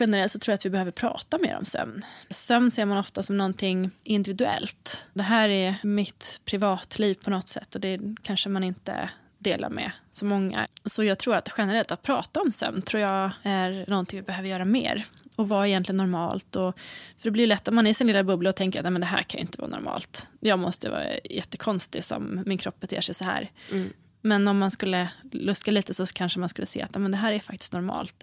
generellt så tror jag att vi behöver prata mer om sömn. Sömn ser man ofta som någonting individuellt. Det här är mitt privatliv på något sätt och det kanske man inte delar med så många. Så jag tror att generellt att prata om sömn tror jag är någonting vi behöver göra mer. Och vad är egentligen normalt? Och, för det blir lätt att man är i sin lilla bubbla och tänker att det här kan inte vara normalt. Jag måste vara jättekonstig som min kropp beter sig så här. Mm. Men om man skulle luska lite så kanske man skulle se att men det här är faktiskt normalt.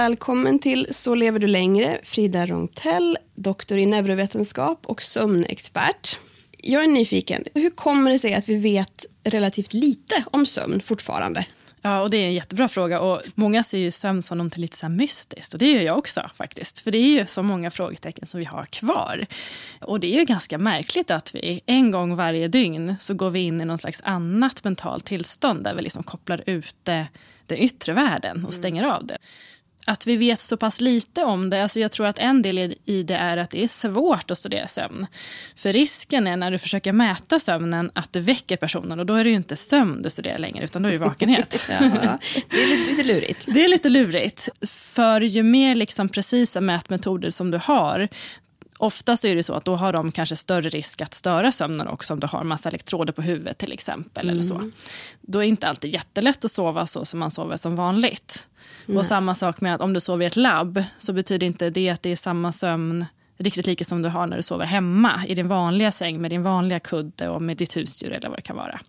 Välkommen till Så lever du längre, Frida Rongtell, doktor i neurovetenskap och sömnexpert. Jag är nyfiken, hur kommer det sig att vi vet relativt lite om sömn fortfarande? Ja, och det är en jättebra fråga. Och många ser ju sömn som något lite så mystiskt. Och det gör jag också faktiskt. För det är ju så många frågetecken som vi har kvar. Och det är ju ganska märkligt att vi en gång varje dygn så går vi in i någon slags annat mentalt tillstånd där vi liksom kopplar ut det, den yttre världen och stänger av det att vi vet så pass lite om det. Alltså jag tror att en del i det är att det är svårt att studera sömn. För risken är när du försöker mäta sömnen att du väcker personen och då är det ju inte sömn du studerar längre utan då är det vakenhet. ja, det är lite, lite, lurigt. Det är lite lurigt. För ju mer liksom precisa mätmetoder som du har Oftast är det så att då har de kanske större risk att störa sömnen också om du har massa elektroder på huvudet till exempel. Mm. eller så. Mm. Då är det inte alltid jättelätt att sova så som man sover som vanligt. Mm. Och samma sak med att om du sover i ett labb så betyder inte det att det är samma sömn riktigt lika som du har när du sover hemma i din vanliga säng med din vanliga kudde och med ditt husdjur eller vad det kan vara.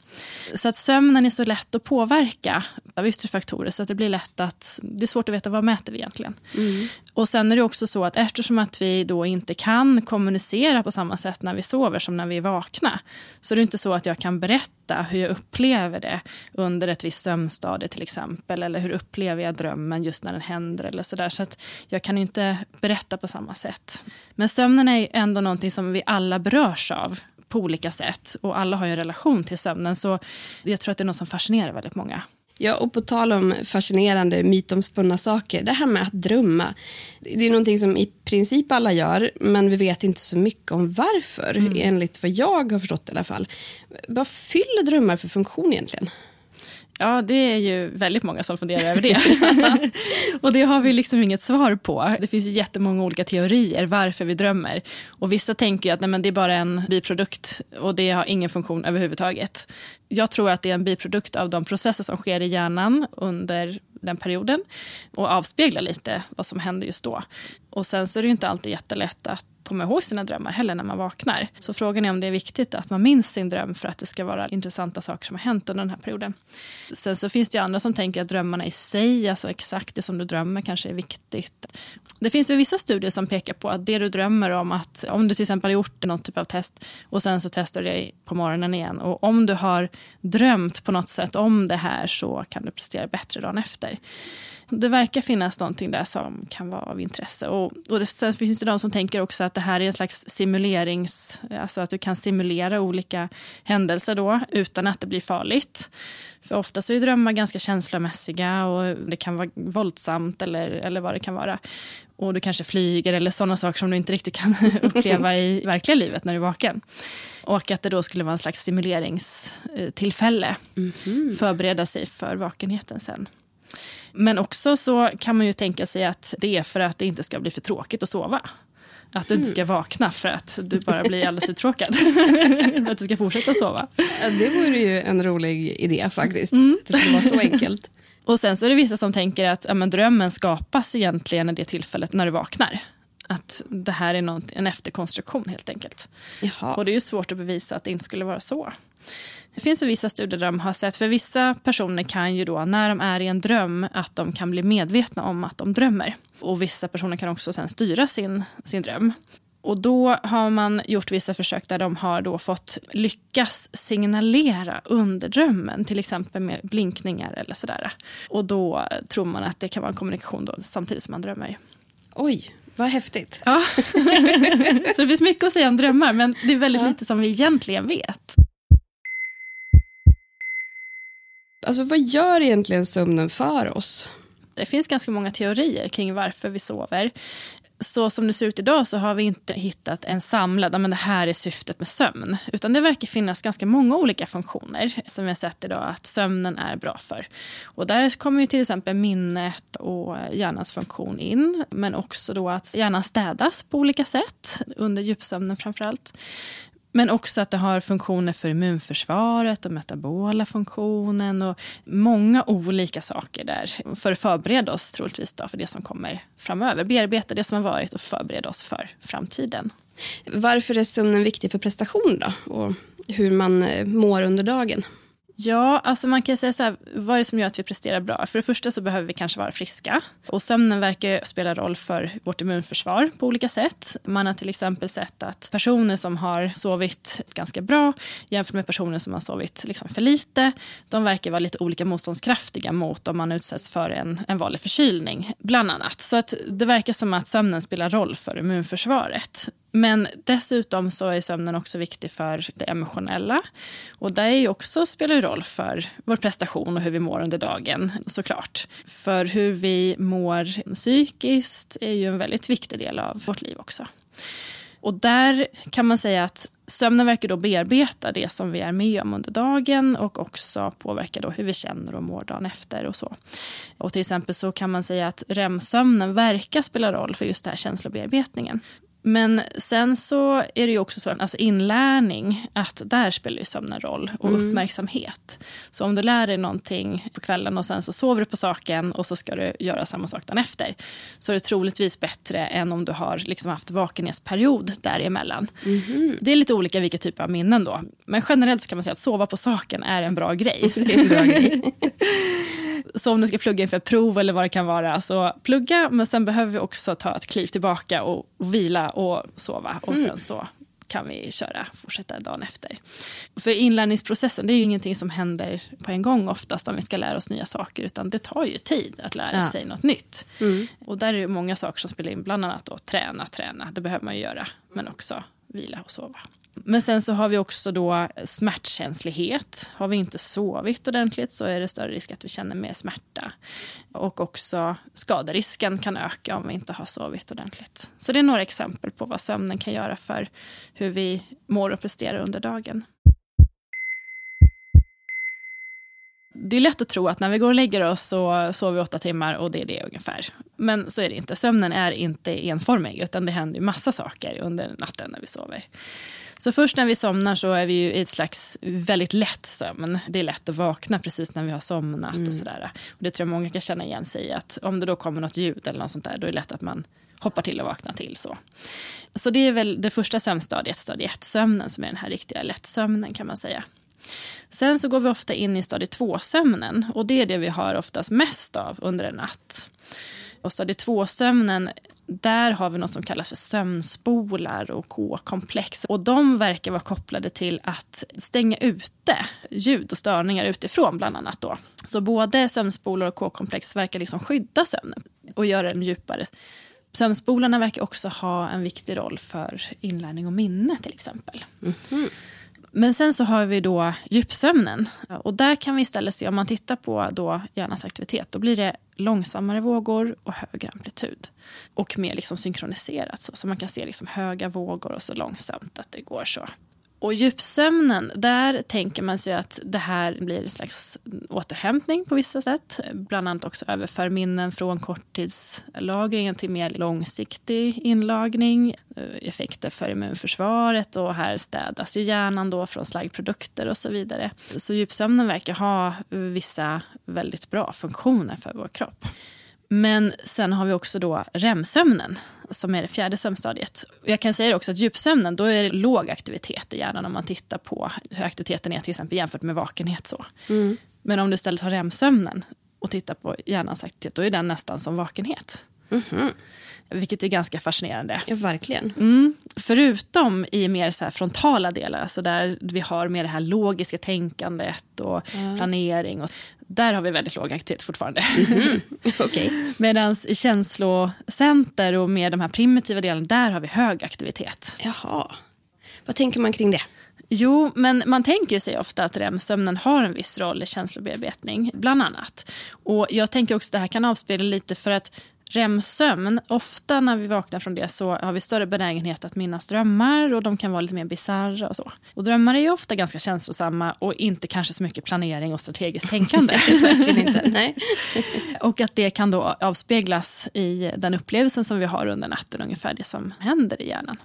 Så att sömnen är så lätt att påverka av yttre faktorer så att det blir lätt att det är svårt att veta vad mäter vi egentligen. Mm. Och sen är det också så att eftersom att vi då inte kan kommunicera på samma sätt när vi sover som när vi är vakna så är det inte så att jag kan berätta hur jag upplever det under ett visst sömnstadie till exempel eller hur upplever jag drömmen just när den händer eller så där. Så att jag kan inte berätta på samma sätt. Men sömnen är ändå någonting som vi alla berörs av på olika sätt och alla har en relation till sömnen så jag tror att det är något som fascinerar väldigt många. Ja, och på tal om fascinerande mytomspunna saker, det här med att drömma. Det är någonting som i princip alla gör, men vi vet inte så mycket om varför, mm. enligt vad jag har förstått i alla fall. Vad fyller drömmar för funktion egentligen? Ja, det är ju väldigt många som funderar över det. och det har vi liksom inget svar på. Det finns jättemånga olika teorier varför vi drömmer. Och vissa tänker att nej, men det är bara en biprodukt och det har ingen funktion överhuvudtaget. Jag tror att det är en biprodukt av de processer som sker i hjärnan under den perioden och avspeglar lite vad som händer just då. Och sen så är det ju inte alltid jättelätt att komma ihåg sina drömmar heller när man vaknar. Så frågan är om det är viktigt att man minns sin dröm för att det ska vara intressanta saker som har hänt under den här perioden. Sen så finns det ju andra som tänker att drömmarna i sig, alltså exakt det som du drömmer kanske är viktigt. Det finns ju vissa studier som pekar på att det du drömmer om, att om du till exempel har gjort någon typ av test och sen så testar du det på morgonen igen och om du har drömt på något sätt om det här så kan du prestera bättre dagen efter. Det verkar finnas någonting där som kan vara av intresse. Och, och det, sen finns det de som tänker också att det här är en slags simulerings... Alltså att du kan simulera olika händelser då utan att det blir farligt. För ofta så är drömmar ganska känslomässiga och det kan vara våldsamt eller, eller vad det kan vara. Och du kanske flyger eller sådana saker som du inte riktigt kan uppleva i verkliga livet när du är vaken. Och att det då skulle vara en slags simuleringstillfälle. Mm -hmm. Förbereda sig för vakenheten sen. Men också så kan man ju tänka sig att det är för att det inte ska bli för tråkigt att sova. Att du inte ska vakna för att du bara blir alldeles uttråkad. att du ska fortsätta sova. Det vore ju en rolig idé faktiskt. Mm. Det skulle vara så enkelt. Och sen så är det vissa som tänker att ja, men drömmen skapas egentligen i det tillfället när du vaknar. Att det här är något, en efterkonstruktion helt enkelt. Jaha. Och det är ju svårt att bevisa att det inte skulle vara så. Det finns vissa studier där de har sett, för vissa personer kan ju då när de är i en dröm att de kan bli medvetna om att de drömmer. Och vissa personer kan också sen styra sin, sin dröm. Och då har man gjort vissa försök där de har då fått lyckas signalera under drömmen, till exempel med blinkningar eller sådär. Och då tror man att det kan vara en kommunikation då, samtidigt som man drömmer. Oj, vad häftigt. Ja. Så det finns mycket att säga om drömmar, men det är väldigt ja. lite som vi egentligen vet. Alltså vad gör egentligen sömnen för oss? Det finns ganska många teorier kring varför vi sover. Så som det ser ut idag så har vi inte hittat en samlad, men det här är syftet med sömn. Utan det verkar finnas ganska många olika funktioner som vi har sett idag att sömnen är bra för. Och där kommer ju till exempel minnet och hjärnans funktion in. Men också då att hjärnan städas på olika sätt, under djupsömnen framförallt. Men också att det har funktioner för immunförsvaret och metabola funktionen och många olika saker där för att förbereda oss troligtvis då för det som kommer framöver. Bearbeta det som har varit och förbereda oss för framtiden. Varför är sömnen viktig för prestation då och hur man eh, mår under dagen? Ja, alltså man kan säga så här, vad är det som gör att vi presterar bra? För det första så behöver vi kanske vara friska. Och sömnen verkar spela roll för vårt immunförsvar på olika sätt. Man har till exempel sett att personer som har sovit ganska bra jämfört med personer som har sovit liksom för lite, de verkar vara lite olika motståndskraftiga mot om man utsätts för en, en vanlig förkylning, bland annat. Så att det verkar som att sömnen spelar roll för immunförsvaret. Men dessutom så är sömnen också viktig för det emotionella. Och det är också spelar roll för vår prestation och hur vi mår under dagen såklart. För hur vi mår psykiskt är ju en väldigt viktig del av vårt liv också. Och där kan man säga att sömnen verkar då bearbeta det som vi är med om under dagen och också påverka då hur vi känner och mår dagen efter. och så. Och till exempel så kan man säga att REM-sömnen verkar spela roll för just den här känslobearbetningen. Men sen så är det ju också så att alltså inlärning, att där spelar ju sömnen roll och mm. uppmärksamhet. Så om du lär dig någonting på kvällen och sen så sover du på saken och så ska du göra samma sak dagen efter. Så är det troligtvis bättre än om du har liksom haft vakenhetsperiod däremellan. Mm. Det är lite olika vilka typer av minnen då. Men generellt kan man säga att sova på saken är en bra grej. En bra grej. så om du ska plugga inför prov eller vad det kan vara, så plugga. Men sen behöver vi också ta ett kliv tillbaka och, vila och sova. Och mm. sen så kan vi köra, fortsätta dagen efter. För inlärningsprocessen det är ju ingenting som händer på en gång oftast om vi ska lära oss nya saker. Utan det tar ju tid att lära ja. sig något nytt. Mm. Och där är det många saker som spelar in. Bland annat då, träna, träna. Det behöver man ju göra. Men också vila och sova. Men sen så har vi också då smärtkänslighet. Har vi inte sovit ordentligt så är det större risk att vi känner mer smärta. Och också skaderisken kan öka om vi inte har sovit ordentligt. Så det är några exempel på vad sömnen kan göra för hur vi mår och presterar under dagen. Det är lätt att tro att när vi går och lägger oss så sover vi åtta timmar och det är det ungefär. Men så är det inte. Sömnen är inte enformig utan det händer ju massa saker under natten när vi sover. Så först när vi somnar så är vi ju i ett slags väldigt lätt sömn. Det är lätt att vakna precis när vi har somnat mm. och sådär. Och det tror jag många kan känna igen sig i att om det då kommer något ljud eller något sånt där då är det lätt att man hoppar till och vaknar till. Så, så det är väl det första sömnstadiet, stadie 1-sömnen som är den här riktiga lättsömnen kan man säga. Sen så går vi ofta in i stadie 2-sömnen och det är det vi har oftast mest av under en natt. Och stadie 2-sömnen, där har vi något som kallas för sömnspolar och K-komplex. Och de verkar vara kopplade till att stänga ute ljud och störningar utifrån bland annat. Då. Så både sömnspolar och K-komplex verkar liksom skydda sömnen och göra den djupare. Sömnspolarna verkar också ha en viktig roll för inlärning och minne till exempel. Mhm. Men sen så har vi då djupsömnen. Och där kan vi istället se, om man tittar på då hjärnans aktivitet, då blir det långsammare vågor och högre amplitud. Och mer liksom synkroniserat, så, så man kan se liksom höga vågor och så långsamt att det går så. Och djupsömnen, där tänker man sig att det här blir en slags återhämtning på vissa sätt. Bland annat också överför minnen från korttidslagringen till mer långsiktig inlagring. Eh, effekter för immunförsvaret och här städas ju hjärnan då från slaggprodukter och så vidare. Så djupsömnen verkar ha vissa väldigt bra funktioner för vår kropp. Men sen har vi också då REM-sömnen som är det fjärde sömnstadiet. Jag kan säga också att djupsömnen, då är det låg aktivitet i hjärnan om man tittar på hur aktiviteten är till exempel jämfört med vakenhet. Så. Men om du istället har REM-sömnen och tittar på hjärnans aktivitet, då är den nästan som vakenhet. Vilket är ganska fascinerande. Ja, verkligen. Mm. Förutom i mer så frontala delar, alltså där vi har mer det här logiska tänkandet och planering. Och, där har vi väldigt låg aktivitet fortfarande. Okej. Medan i känslocenter och med de här primitiva delarna, där har vi hög aktivitet. Jaha. Vad tänker man kring det? Jo, men man tänker sig ofta att REM-sömnen har en viss roll i känslobearbetning, bland annat. Och jag tänker också att det här kan avspegla lite för att REM-sömn, ofta när vi vaknar från det så har vi större benägenhet att minnas drömmar och de kan vara lite mer bisarra och så. Och drömmar är ju ofta ganska känslosamma och inte kanske så mycket planering och strategiskt tänkande. Verkligen inte. Nej. Och att det kan då avspeglas i den upplevelsen som vi har under natten, ungefär det som händer i hjärnan.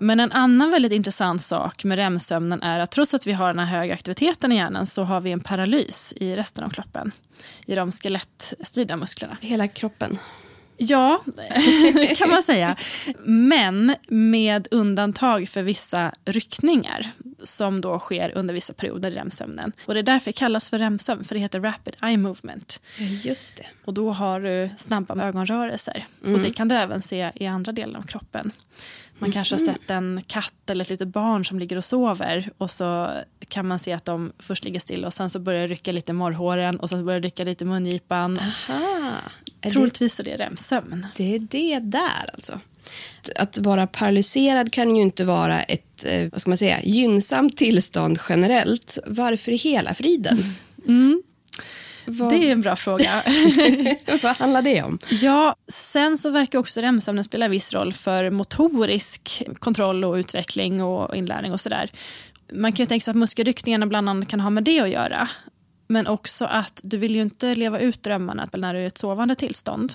Men en annan väldigt intressant sak med REM-sömnen är att trots att vi har den här höga aktiviteten i hjärnan så har vi en paralys i resten av kroppen. I de skelettstyrda musklerna. Hela kroppen. Ja, kan man säga. Men med undantag för vissa ryckningar som då sker under vissa perioder i REM-sömnen. Och det är därför det kallas för REM-sömn, för det heter Rapid Eye Movement. Just det. Och då har du snabba ögonrörelser. Och det kan du även se i andra delar av kroppen. Man kanske har sett en katt eller ett litet barn som ligger och sover och så kan man se att de först ligger still och sen så börjar det rycka lite i morrhåren och sen börjar det rycka lite i mungipan. Aha. Är det, Troligtvis är det REM-sömn. det är det där alltså. Att vara paralyserad kan ju inte vara ett eh, vad ska man säga, gynnsamt tillstånd generellt. Varför i hela friden? Vad, Det är en bra fråga. vad handlar det om? Ja, sen så verkar också REM-sömnen spela viss roll för motorisk kontroll och utveckling och inlärning och sådär. Man kan ju tänka sig att muskelryckningarna bland annat kan ha med det att göra. Men också att du vill ju inte leva ut drömmarna när du är i ett sovande tillstånd.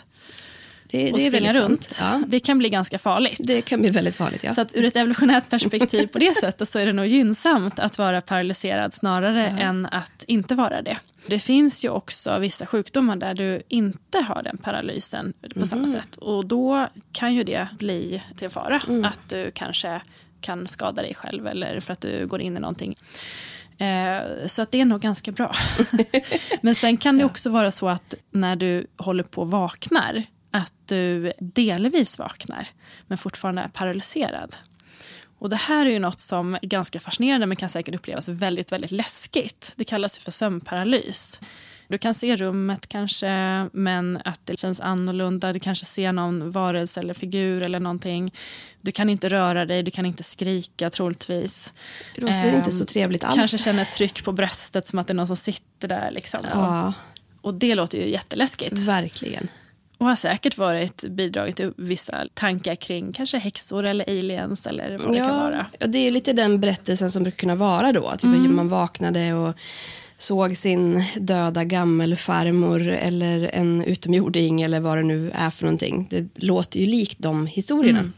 Det, och det är springa runt. Ja, Det kan bli ganska farligt. det kan bli väldigt farligt. Ja. Så att ur ett evolutionärt perspektiv på det sättet så är det nog gynnsamt att vara paralyserad snarare än att inte vara det. Det finns ju också vissa sjukdomar där du inte har den paralysen på samma sätt. Och då kan ju det bli till fara. Att du kanske kan skada dig själv eller för att du går in i någonting. Eh, så att det är nog ganska bra. Men sen kan det också vara så att när du håller på och vaknar att du delvis vaknar men fortfarande är paralyserad. Och det här är ju något som är ganska fascinerande men kan säkert upplevas väldigt, väldigt läskigt. Det kallas för sömnparalys. Du kan se rummet kanske, men att det känns annorlunda. Du kanske ser någon varelse eller figur eller någonting. Du kan inte röra dig, du kan inte skrika troligtvis. Det låter Ehm, inte så trevligt alls. Kanske känner ett tryck på bröstet som att det är någon som sitter där. Liksom. Ja, Och det låter ju jätteläskigt. verkligen. Och har säkert varit bidragit till vissa tankar kring kanske häxor eller aliens eller vad det kan vara. Ja, det är lite den berättelsen som brukar kunna vara då. Typ Mm. Man vaknade och såg sin döda gammelfarmor eller en utomjording eller vad det nu är för någonting. Det låter ju likt de historierna. Mm.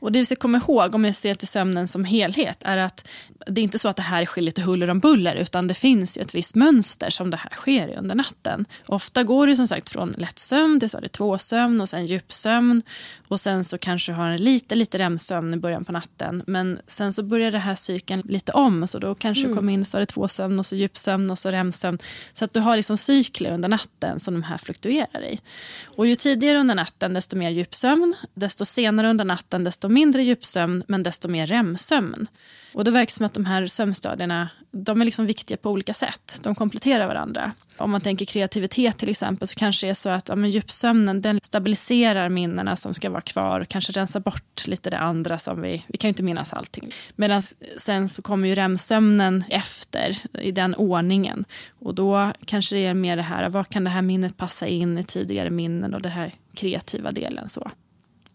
Och det vi ska komma ihåg om jag ser till sömnen som helhet är att det är inte så att det här sker lite huller om buller utan det finns ju ett visst mönster som det här sker i under natten. Ofta går det som sagt från lätt sömn till tvåsömn och sen djupsömn och sen så kanske du har en lite, lite REM-sömn i början på natten men sen så börjar det här cykeln lite om så då kanske du kommer in det tvåsömn och så djupsömn och så REM-sömn. Så att du har liksom cykler under natten som de här fluktuerar i. Och ju tidigare under natten desto mer djupsömn, desto senare under natten desto desto mindre djupsömn men desto mer REM-sömn. Och det verkar som att de här sömnstadierna de är liksom viktiga på olika sätt. De kompletterar varandra. Om man tänker kreativitet till exempel så kanske det är så att ja, men djupsömnen den stabiliserar minnena som ska vara kvar och kanske rensar bort lite det andra som vi, vi kan ju inte minnas allting. Medan sen så kommer ju REM-sömnen efter i den ordningen och då kanske det är mer det här, vad kan det här minnet passa in i tidigare minnen och den här kreativa delen så.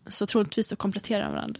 Så troligtvis så kompletterar varandra.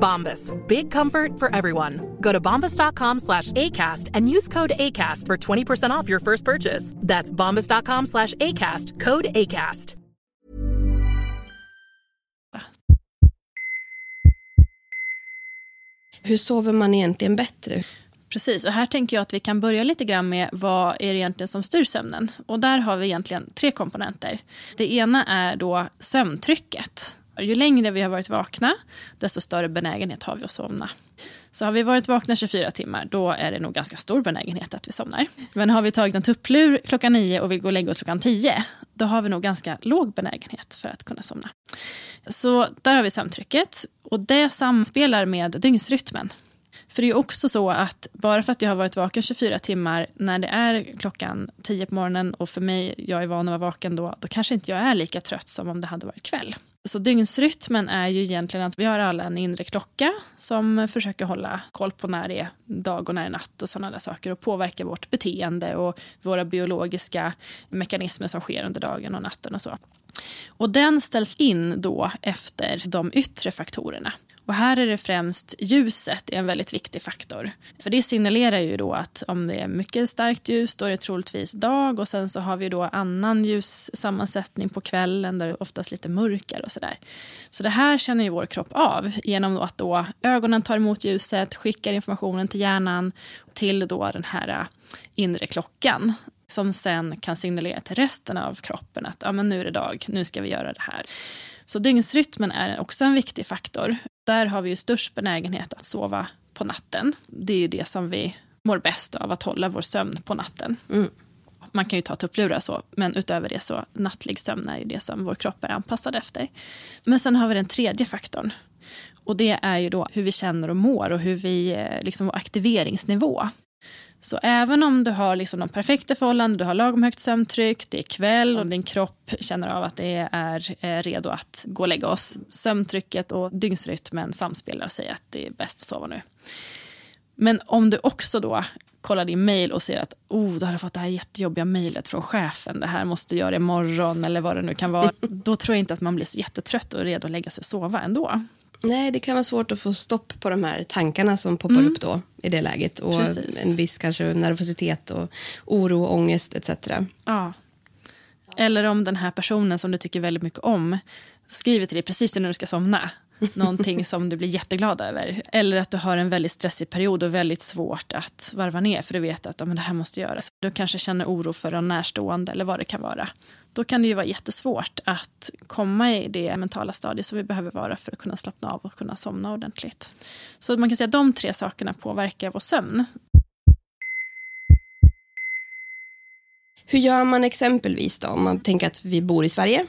Bombas. Big comfort for everyone. Go to bombas.com slash ACAST and use code ACAST for 20% off your first purchase. That's bombas.com slash ACAST. Code ACAST. Hur sover man egentligen bättre? Precis, och här tänker jag att vi kan börja lite grann med vad är det egentligen som styr sömnen. Och där har vi egentligen tre komponenter. Det ena är då sömntrycket. Ju längre vi har varit vakna, desto större benägenhet har vi att somna. Så har vi varit vakna 24 timmar, då är det nog ganska stor benägenhet att vi somnar. Men har vi tagit en tupplur klockan 9 och vill gå och lägga oss klockan 10, då har vi nog ganska låg benägenhet för att kunna somna. Så där har vi sömntrycket och det samspelar med dygnsrytmen. För det är också så att bara för att jag har varit vaken 24 timmar när det är klockan 10 på morgonen och för mig, jag är van att vara vaken då, då kanske inte jag är lika trött som om det hade varit kväll. Så dygnsrytmen är ju egentligen att vi har alla en inre klocka som försöker hålla koll på när det är dag och när det är natt och sådana där saker och påverka vårt beteende och våra biologiska mekanismer som sker under dagen och natten och så. Och den ställs in då efter de yttre faktorerna. Och här är det främst ljuset är en väldigt viktig faktor. För det signalerar ju då att om det är mycket starkt ljus då är det troligtvis dag och sen så har vi då annan ljussammansättning på kvällen där det är oftast lite mörkare och sådär. Så det här känner ju vår kropp av genom att då ögonen tar emot ljuset, skickar informationen till hjärnan till då den här äh, inre klockan som sen kan signalera till resten av kroppen att ja, men nu är det dag, nu ska vi göra det här. Så dygnsrytmen är också en viktig faktor. Där har vi ju störst benägenhet att sova på natten. Det är ju det som vi mår bäst av, att hålla vår sömn på natten. Mm. man kan ju ta tupplurar så, men utöver det så nattlig sömn är ju det som vår kropp är anpassad efter. Men sen har vi den tredje faktorn. Och det är ju då hur vi känner och mår och hur vi, eh, liksom vår aktiveringsnivå. Så även om du har liksom de perfekta förhållanden, du har lagom högt sömntryck, det är kväll och din kropp känner av att det är eh, redo att gå och lägga oss. Sömntrycket och dygnsrytmen samspelar och säger att det är bäst att sova nu. Men om du också då kollar din mail och ser att oh, du har fått det här jättejobbiga mejlet från chefen, det här måste göra imorgon eller vad det nu kan vara. Då tror jag inte att man blir så jättetrött och redo att lägga sig och sova ändå. Nej, det kan vara svårt att få stopp på de här tankarna som poppar Mm. upp då i det läget. Och Precis. en viss kanske nervositet och oro och ångest etc. Ja. Eller om den här personen som du tycker väldigt mycket om skriver till dig precis när du ska somna. Någonting som du blir jätteglad över. Eller att du har en väldigt stressig period och väldigt svårt att varva ner för du vet att ja, men det här måste göras. Du kanske känner oro för en närstående eller vad det kan vara. Då kan det ju vara jättesvårt att komma i det mentala stadiet som vi behöver vara för att kunna slappna av och kunna somna ordentligt. Så man kan säga att de tre sakerna påverkar vår sömn. Hur gör man exempelvis då om man tänker att vi bor i Sverige?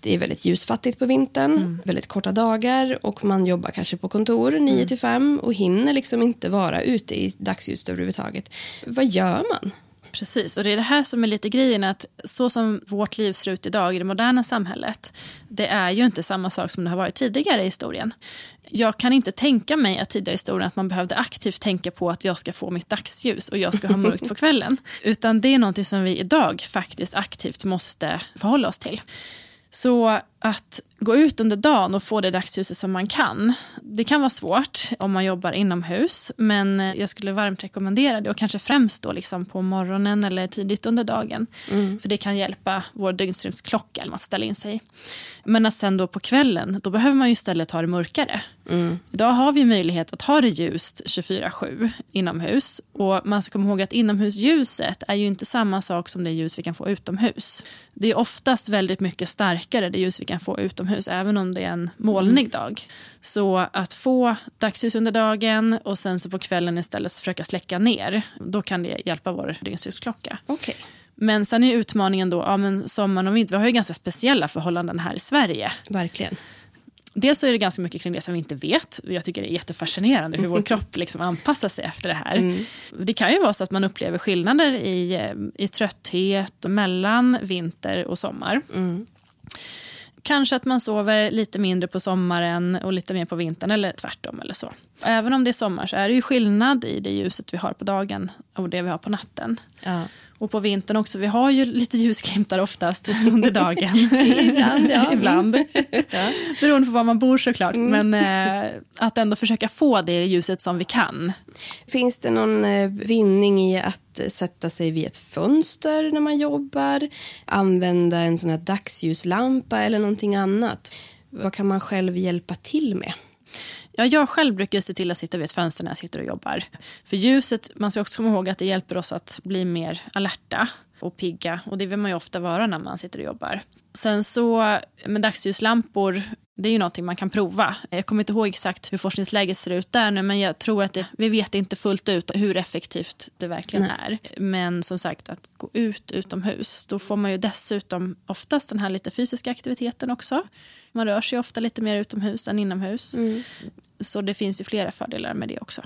Det är väldigt ljusfattigt på vintern, väldigt korta dagar och man jobbar kanske på kontor 9 till 5 och hinner liksom inte vara ute i dagsljus överhuvudtaget. Vad gör man? Precis, och det är det här som är lite grejen att så som vårt liv ser ut idag i det moderna samhället, det är ju inte samma sak som det har varit tidigare i historien. Jag kan inte tänka mig att tidigare i historien att man behövde aktivt tänka på att jag ska få mitt dagsljus och jag ska ha mörkt på kvällen. Utan det är någonting som vi idag faktiskt aktivt måste förhålla oss till. Så att gå ut under dagen och få det dagsljuset som man kan, det kan vara svårt om man jobbar inomhus. Men jag skulle varmt rekommendera det och kanske främst då liksom på morgonen eller tidigt under dagen. För det kan hjälpa vår dygnsrymdsklocka att ställa in sig. Men att sen då på kvällen, då behöver man ju istället ha det mörkare. Idag har vi möjlighet att ha det ljust 24-7 inomhus. Och man ska komma ihåg att inomhusljuset är ju inte samma sak som det ljus vi kan få utomhus. Det är oftast väldigt mycket starkare det ljus vi kan få utomhus, även om det är en molnig dag. Så att få dagsljus under dagen och sen så på kvällen istället försöka släcka ner, då kan det hjälpa vår dygnsljusklocka. Okej. Men sen är utmaningen då, ja men sommaren och vinter, vi har ju ganska speciella förhållanden här i Sverige. Verkligen. Dels så är det ganska mycket kring det som vi inte vet. Jag tycker det är jättefascinerande hur vår kropp liksom anpassar sig efter det här. Det kan ju vara så att man upplever skillnader i, eh, i trötthet mellan vinter och sommar. Kanske att man sover lite mindre på sommaren och lite mer på vintern eller tvärtom. eller så. Även om det är sommar så är det ju skillnad i det ljuset vi har på dagen och det vi har på natten. Ja. Och på vintern också, vi har ju lite ljusglimtar oftast under dagen. Ibland, ja. Ibland. Beroende på var man bor såklart. Men eh, att ändå försöka få det ljuset som vi kan. Finns det någon eh, vinning i att eh, sätta sig vid ett fönster när man jobbar? Använda en sån här dagsljuslampa eller någonting annat? Vad kan man själv hjälpa till med? Ja, jag själv brukar se till att sitta vid ett fönster när jag sitter och jobbar. För ljuset, man ska också komma ihåg att det hjälper oss att bli mer alerta och pigga. Och det vill man ju ofta vara när man sitter och jobbar. Sen så med dagsljuslampor, det är ju någonting man kan prova. Jag kommer inte ihåg exakt hur forskningsläget ser ut där nu, men jag tror att det, vi vet inte fullt ut hur effektivt det verkligen är. Men som sagt, att gå ut utomhus, då får man ju dessutom oftast den här lite fysiska aktiviteten också. Man rör sig ofta lite mer utomhus än inomhus. Så det finns ju flera fördelar med det också.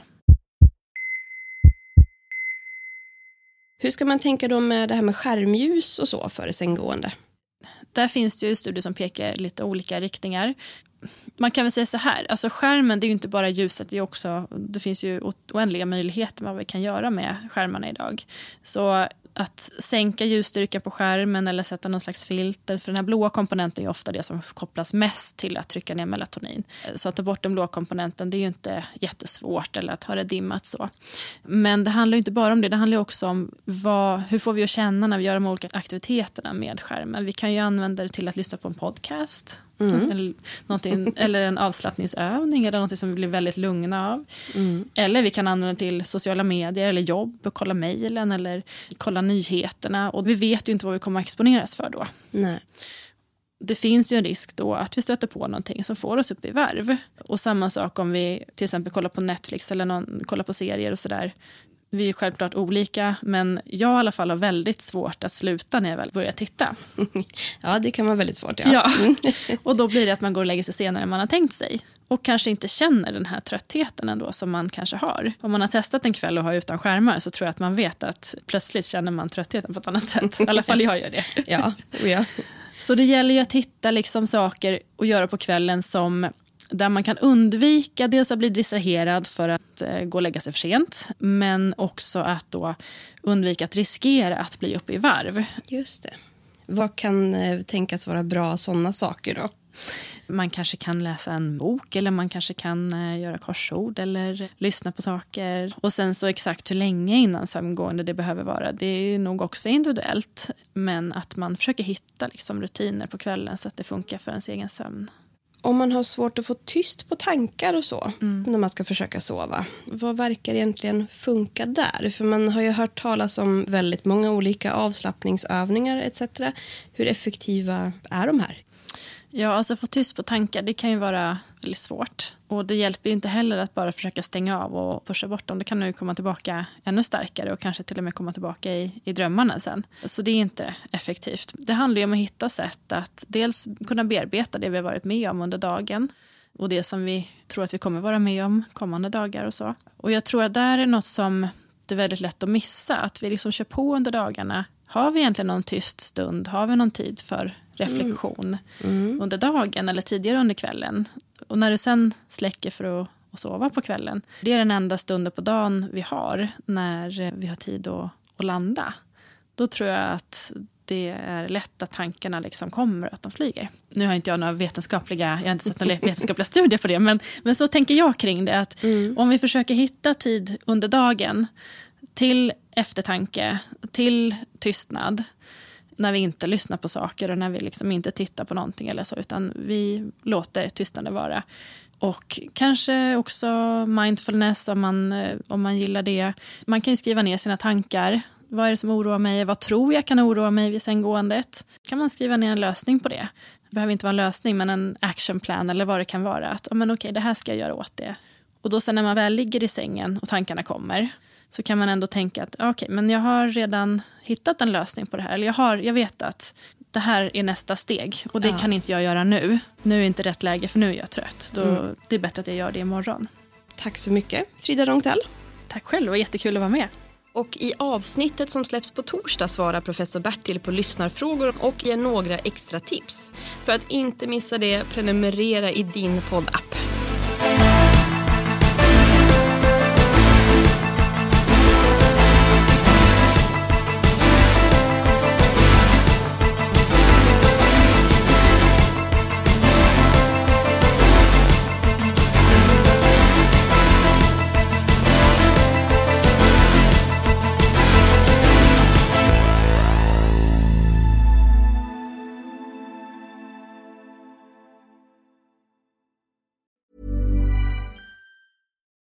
Hur ska man tänka då med det här med skärmljus och så för sänggående? Där finns det ju studier som pekar i lite olika riktningar. Man kan väl säga så här, alltså skärmen det är ju inte bara ljuset, det, är också, det finns ju oändliga möjligheter vad vi kan göra med skärmarna idag. Så att sänka ljusstyrkan på skärmen eller sätta någon slags filter, för den här blåa komponenten är ofta det som kopplas mest till att trycka ner melatonin. Så att ta bort den blåa komponenten det är ju inte jättesvårt eller att ha det dimmat så. Men det handlar ju inte bara om det, det handlar också om vad, hur får vi att känna när vi gör de olika aktiviteterna med skärmen. Vi kan ju använda det till att lyssna på en podcast eller, någonting, eller en avslappningsövning eller något som vi blir väldigt lugna av. Eller vi kan använda till sociala medier eller jobb, och kolla mejlen eller kolla nyheterna. Och vi vet ju inte vad vi kommer att exponeras för då. Nej. Det finns ju en risk då att vi stöter på någonting som får oss upp i varv. Och samma sak om vi till exempel kollar på Netflix eller någon, kollar på serier och sådär. Vi är självklart olika, men jag i alla fall har väldigt svårt att sluta när jag väl börjar titta. Ja, det kan vara väldigt svårt. Ja. Ja. Och då blir det att man går och lägger sig senare än man har tänkt sig. Och kanske inte känner den här tröttheten ändå som man kanske har. Om man har testat en kväll och har utan skärmar så tror jag att man vet att plötsligt känner man tröttheten på ett annat sätt. I alla fall jag gör det. Ja, ja. Så det gäller ju att hitta liksom saker att göra på kvällen som där man kan undvika dels att bli distraherad för att eh, gå och lägga sig för sent men också att då undvika att riskera att bli uppe i varv. Just det. Vad kan eh, tänkas vara bra sådana saker då? Man kanske kan läsa en bok eller man kanske kan eh, göra korsord eller lyssna på saker. Och sen så exakt hur länge innan sömngående det behöver vara, det är nog också individuellt. Men att man försöker hitta liksom rutiner på kvällen så att det funkar för ens egen sömn. Om man har svårt att få tyst på tankar och så när man ska försöka sova, vad verkar egentligen funka där? För man har ju hört talas om väldigt många olika avslappningsövningar etc. Hur effektiva är de här? Ja, alltså få tyst på tankar, det kan ju vara väldigt svårt. Och det hjälper ju inte heller att bara försöka stänga av och pusha bort dem. Det kan ju komma tillbaka ännu starkare och kanske till och med komma tillbaka i, i drömmarna sen. Så det är inte effektivt. Det handlar ju om att hitta sätt att dels kunna bearbeta det vi har varit med om under dagen och det som vi tror att vi kommer vara med om kommande dagar och så. Och jag tror att där är något som det är väldigt lätt att missa. Att vi liksom kör på under dagarna. Har vi egentligen någon tyst stund? Har vi någon tid för reflektion under dagen eller tidigare under kvällen? Och när du sen släcker för att, att sova på kvällen. Det är den enda stunden på dagen vi har när vi har tid att, att landa. Då tror jag att det är lätt att tankarna liksom kommer och att de flyger. Nu har inte jag några vetenskapliga, jag har inte sett några vetenskapliga studier på det, men, men så tänker jag kring det. Att Om vi försöker hitta tid under dagen till eftertanke, till tystnad, när vi inte lyssnar på saker och när vi liksom inte tittar på någonting eller så, utan vi låter tystnaden vara. Och kanske också mindfulness om man, eh, om man gillar det. Man kan ju skriva ner sina tankar. Vad är det som oroar mig? Vad tror jag kan oroa mig vid sänggåendet? Kan man skriva ner en lösning på det? Det behöver inte vara en lösning, men en actionplan eller vad det kan vara. Att, oh, men okej, det här ska jag göra åt det. Och då sen när man väl ligger i sängen och tankarna kommer så kan man ändå tänka att okej, men jag har redan hittat en lösning på det här. Eller jag, har, jag vet att det här är nästa steg och det Ja. kan inte jag göra nu. Nu är inte rätt läge för nu är jag trött. Då, Det är bättre att jag gör det imorgon. Tack så mycket, Frida Rongtell. Tack själv, det var jättekul att vara med. Och i avsnittet som släpps på torsdag svarar professor Bertil på lyssnarfrågor och ger några extra tips. För att inte missa det, prenumerera i din poddapp.